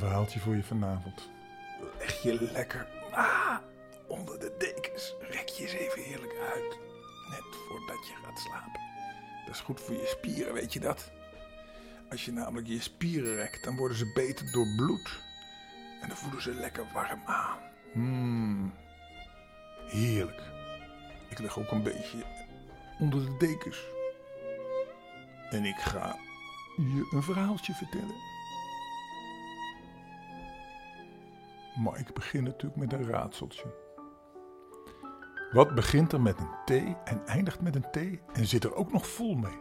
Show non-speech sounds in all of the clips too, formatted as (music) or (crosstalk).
verhaaltje voor je vanavond. Leg je lekker ah, onder de dekens. Rek je eens even heerlijk uit. Net voordat je gaat slapen. Dat is goed voor je spieren, weet je dat? Als je namelijk je spieren rekt, dan worden ze beter door bloed. En dan voelen ze lekker warm aan. Mmm. Heerlijk. Ik lig ook een beetje onder de dekens. En ik ga je een verhaaltje vertellen. Maar ik begin natuurlijk met een raadseltje. Wat begint er met een T en eindigt met een T en zit er ook nog vol mee?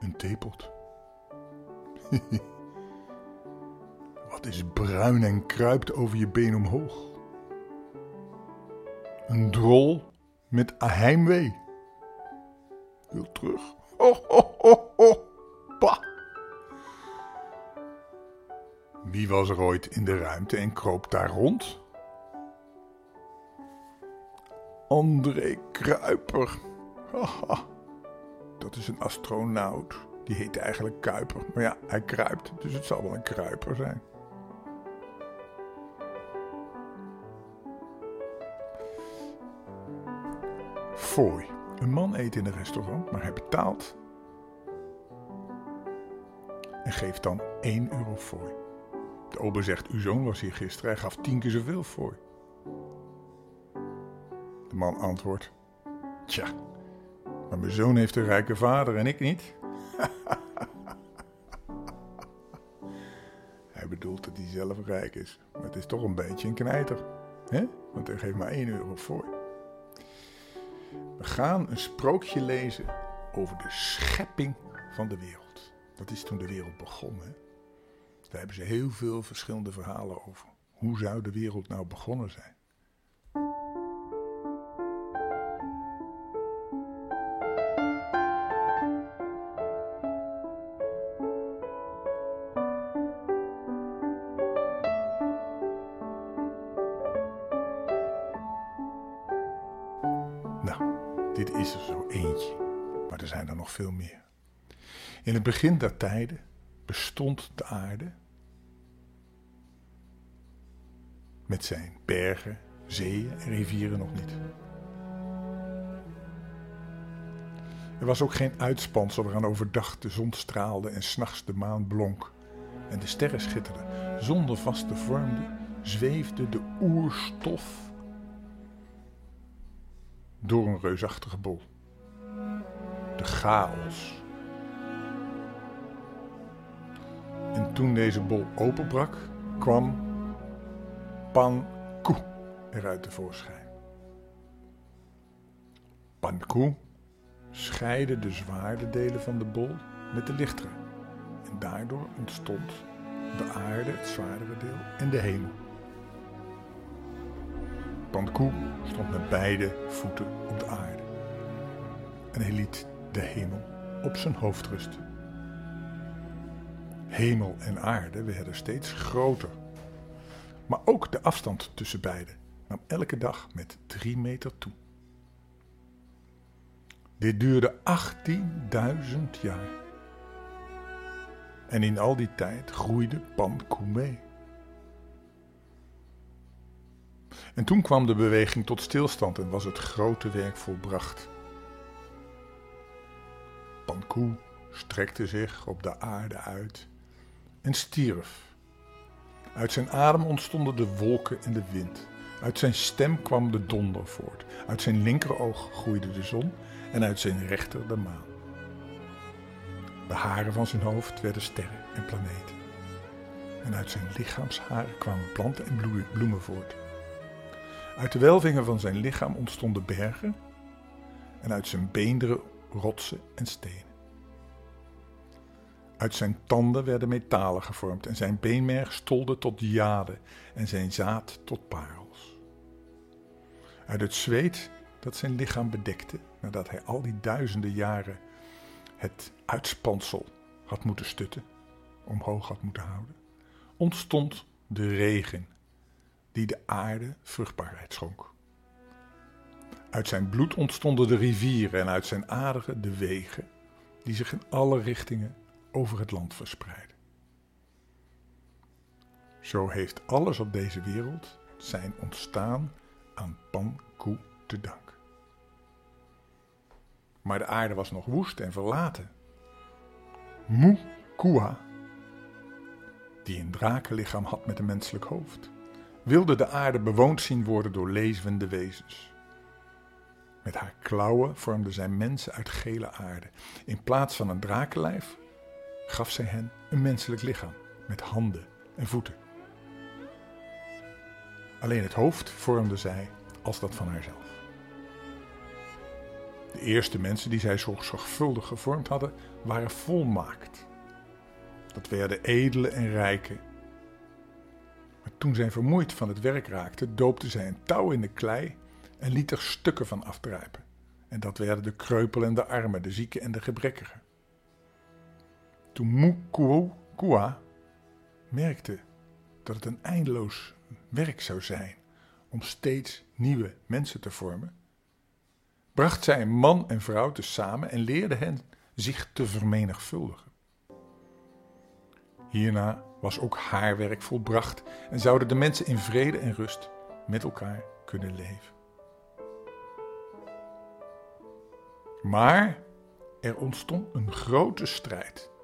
Een theepot. (laughs) Wat is bruin en kruipt over je been omhoog? Een drol met heimwee. Wil terug. Oh, oh, oh, Wie was er ooit in de ruimte en kroop daar rond? André Kruiper. Haha. Dat is een astronaut. Die heet eigenlijk Kuiper. Maar ja, hij kruipt, dus het zal wel een kruiper zijn. Fooi. Een man eet in een restaurant, maar hij betaalt en geeft dan 1 euro fooi. De ober zegt, uw zoon was hier gisteren, hij gaf tien keer zoveel fooi. De man antwoordt, tja, maar mijn zoon heeft een rijke vader en ik niet. (laughs) hij bedoelt dat hij zelf rijk is, maar het is toch een beetje een knijter. hè? Want hij geeft maar 1 euro fooi. We gaan een sprookje lezen over de schepping van de wereld. Dat is toen de wereld begon. Hè? Daar hebben ze heel veel verschillende verhalen over. Hoe zou de wereld nou begonnen zijn? Nou, dit is er zo eentje, maar er zijn er nog veel meer. In het begin der tijden bestond de aarde met zijn bergen, zeeën en rivieren nog niet. Er was ook geen uitspansel waaraan overdag de zon straalde en s'nachts de maan blonk en de sterren schitterden. Zonder vaste vormde zweefde de oerstof door een reusachtige bol. De chaos. Toen deze bol openbrak, kwam Panku eruit tevoorschijn. Panku scheidde de zwaarde delen van de bol met de lichtere. En daardoor ontstond de aarde, het zwaardere deel, en de hemel. Panku stond met beide voeten op de aarde. En hij liet de hemel op zijn hoofd rusten. Hemel en aarde werden steeds groter. Maar ook de afstand tussen beiden nam elke dag met drie meter toe. Dit duurde 18.000 jaar. En in al die tijd groeide Panku mee. En toen kwam de beweging tot stilstand en was het grote werk volbracht. Panku strekte zich op de aarde uit en stierf. Uit zijn adem ontstonden de wolken en de wind. Uit zijn stem kwam de donder voort. Uit zijn linkeroog groeide de zon en uit zijn rechter de maan. De haren van zijn hoofd werden sterren en planeten. En uit zijn lichaamsharen kwamen planten en bloemen voort. Uit de welvingen van zijn lichaam ontstonden bergen en uit zijn beenderen rotsen en stenen. Uit zijn tanden werden metalen gevormd en zijn beenmerg stolde tot jade en zijn zaad tot parels. Uit het zweet dat zijn lichaam bedekte, nadat hij al die duizenden jaren het uitspansel had moeten stutten, omhoog had moeten houden, ontstond de regen die de aarde vruchtbaarheid schonk. Uit zijn bloed ontstonden de rivieren en uit zijn aderen de wegen die zich in alle richtingen over het land verspreiden. Zo heeft alles op deze wereld zijn ontstaan aan Panku te danken. Maar de aarde was nog woest en verlaten. Mukua, die een drakenlichaam had met een menselijk hoofd, wilde de aarde bewoond zien worden door levende wezens. Met haar klauwen vormde zij mensen uit gele aarde. In plaats van een drakenlijf gaf zij hen een menselijk lichaam met handen en voeten. Alleen het hoofd vormde zij als dat van haarzelf. De eerste mensen die zij zo zorgvuldig gevormd hadden, waren volmaakt. Dat werden edele en rijken. Maar toen zij vermoeid van het werk raakte, doopte zij een touw in de klei en liet er stukken van afdruipen. En dat werden de kreupel en de armen, de zieken en de gebrekkigen. Toen Mukua merkte dat het een eindeloos werk zou zijn om steeds nieuwe mensen te vormen, bracht zij man en vrouw tezamen en leerde hen zich te vermenigvuldigen. Hierna was ook haar werk volbracht en zouden de mensen in vrede en rust met elkaar kunnen leven. Maar er ontstond een grote strijd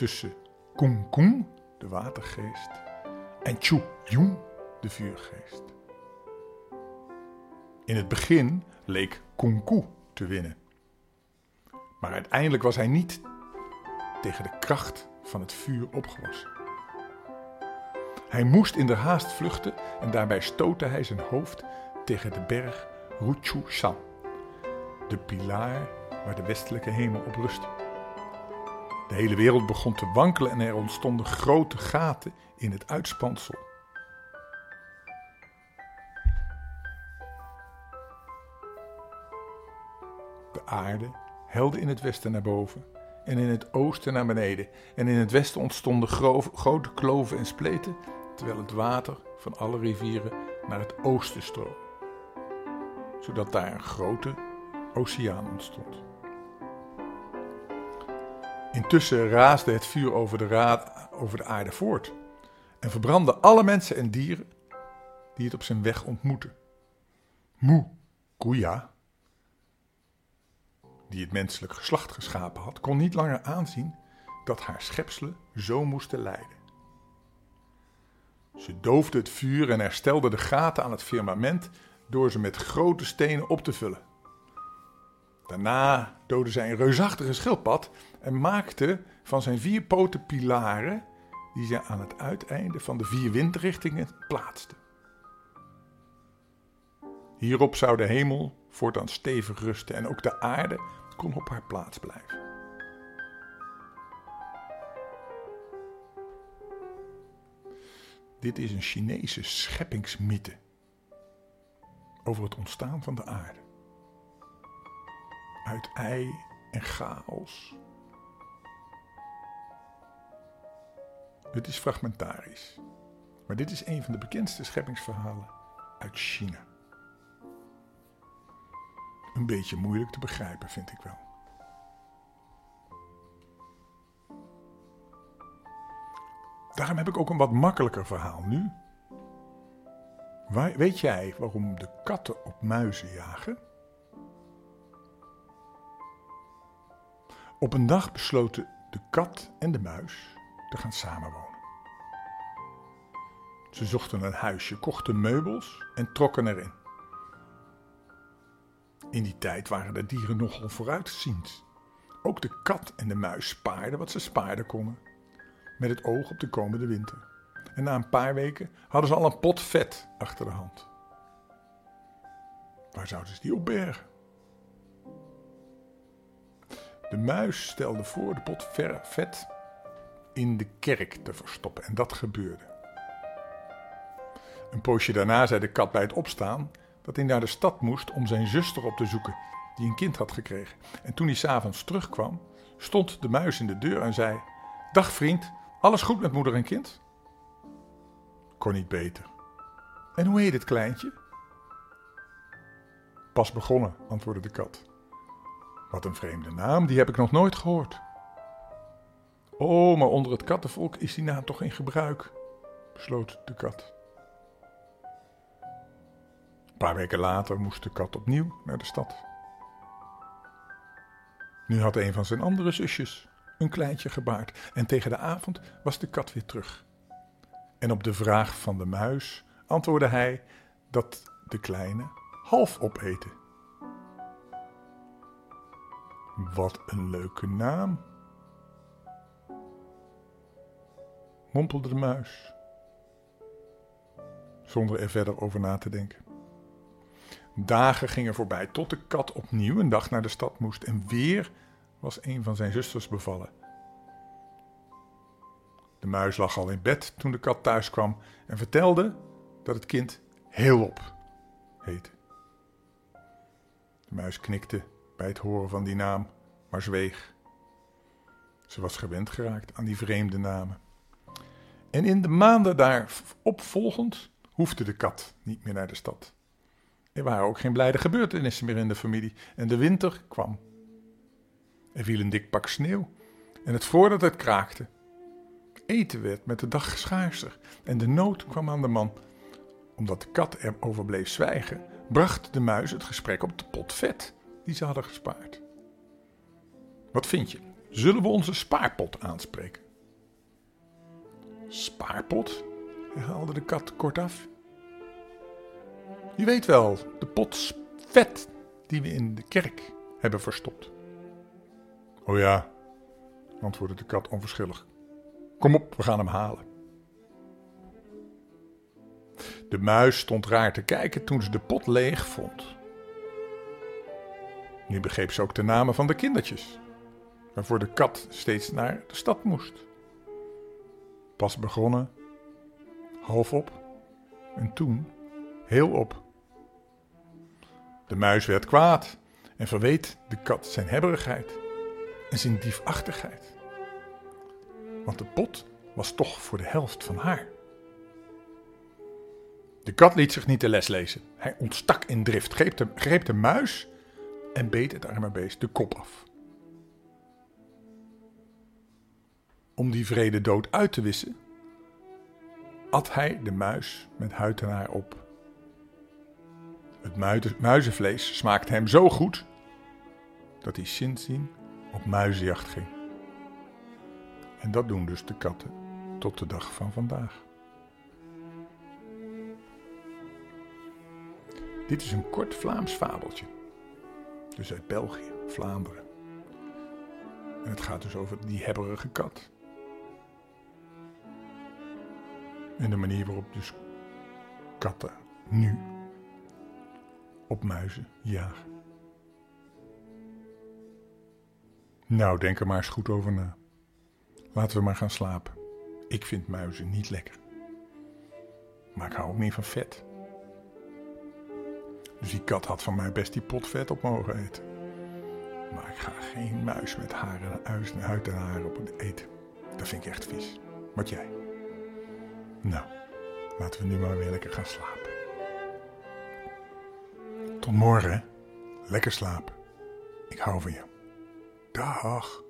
tussen Kung Kung, de watergeest, en Chu Yun, de vuurgeest. In het begin leek Kung Ku te winnen. Maar uiteindelijk was hij niet tegen de kracht van het vuur opgewassen. Hij moest in de haast vluchten en daarbij stootte hij zijn hoofd tegen de berg Ruchu Shan de pilaar waar de westelijke hemel op rustte. De hele wereld begon te wankelen en er ontstonden grote gaten in het uitspansel. De aarde helde in het westen naar boven en in het oosten naar beneden. En in het westen ontstonden grote kloven en spleten, terwijl het water van alle rivieren naar het oosten stroomde. Zodat daar een grote oceaan ontstond. Intussen raasde het vuur over de, raad, over de aarde voort en verbrandde alle mensen en dieren die het op zijn weg ontmoetten. Moe, Kuya, die het menselijk geslacht geschapen had, kon niet langer aanzien dat haar schepselen zo moesten lijden. Ze doofde het vuur en herstelde de gaten aan het firmament door ze met grote stenen op te vullen. Daarna doodde zij een reusachtige schildpad en maakte van zijn vier poten pilaren die zij aan het uiteinde van de vier windrichtingen plaatste. Hierop zou de hemel voortaan stevig rusten en ook de aarde kon op haar plaats blijven. Dit is een Chinese scheppingsmythe over het ontstaan van de aarde uit ei en chaos. Het is fragmentarisch, maar dit is een van de bekendste scheppingsverhalen uit China. Een beetje moeilijk te begrijpen, vind ik wel. Daarom heb ik ook een wat makkelijker verhaal nu. Weet jij waarom de katten op muizen jagen? Op een dag besloten de kat en de muis te gaan samenwonen. Ze zochten een huisje, kochten meubels en trokken erin. In die tijd waren de dieren nogal vooruitziend. Ook de kat en de muis spaarden wat ze spaarden konden, met het oog op de komende winter. En na een paar weken hadden ze al een pot vet achter de hand. Waar zouden ze die opbergen? De muis stelde voor de pot vet in de kerk te verstoppen en dat gebeurde. Een poosje daarna zei de kat bij het opstaan dat hij naar de stad moest om zijn zuster op te zoeken, die een kind had gekregen. En toen hij s'avonds terugkwam, stond de muis in de deur en zei: Dag vriend, alles goed met moeder en kind? Kon niet beter. En hoe heet het kleintje? Pas begonnen, antwoordde de kat. Wat een vreemde naam, die heb ik nog nooit gehoord. Oh, maar onder het kattenvolk is die naam toch in gebruik, besloot de kat. Een paar weken later moest de kat opnieuw naar de stad. Nu had een van zijn andere zusjes een kleintje gebaard en tegen de avond was de kat weer terug. En op de vraag van de muis antwoordde hij dat de kleine half opeten. Wat een leuke naam, mompelde de muis, zonder er verder over na te denken. Dagen gingen voorbij tot de kat opnieuw een dag naar de stad moest en weer was een van zijn zusters bevallen. De muis lag al in bed toen de kat thuis kwam en vertelde dat het kind Heelop heette. De muis knikte bij het horen van die naam, maar zweeg. Ze was gewend geraakt aan die vreemde namen. En in de maanden daarop volgend hoefde de kat niet meer naar de stad. Er waren ook geen blijde gebeurtenissen meer in de familie en de winter kwam. Er viel een dik pak sneeuw en het voordat het kraakte. Eten werd met de dag schaarser en de nood kwam aan de man. Omdat de kat erover bleef zwijgen, bracht de muis het gesprek op de pot vet die ze hadden gespaard. Wat vind je? Zullen we onze spaarpot aanspreken? Spaarpot? herhaalde de kat kortaf. Je weet wel, de pot vet die we in de kerk hebben verstopt. Oh ja, antwoordde de kat onverschillig. Kom op, we gaan hem halen. De muis stond raar te kijken toen ze de pot leeg vond. Nu begreep ze ook de namen van de kindertjes, waarvoor de kat steeds naar de stad moest. Pas begonnen, half op en toen heel op. De muis werd kwaad en verweet de kat zijn hebberigheid en zijn diefachtigheid. Want de pot was toch voor de helft van haar. De kat liet zich niet de les lezen. Hij ontstak in drift, greep de, greep de muis en beet het arme beest de kop af. Om die vrede dood uit te wissen, at hij de muis met huid en haar op. Het muizenvlees smaakte hem zo goed dat hij sindsdien op muizenjacht ging. En dat doen dus de katten tot de dag van vandaag. Dit is een kort Vlaams fabeltje. Dus uit België, Vlaanderen. En het gaat dus over die hebberige kat. En de manier waarop dus katten nu op muizen jagen. Nou, denk er maar eens goed over na. Laten we maar gaan slapen. Ik vind muizen niet lekker. Maar ik hou ook niet van vet. Dus die kat had van mij best die pot vet op mogen eten. Maar ik ga geen muis met haren, huid en haren op eten. Dat vind ik echt vies. Wat jij? Nou, laten we nu maar weer lekker gaan slapen. Tot morgen, Lekker slapen. Ik hou van je. Dag.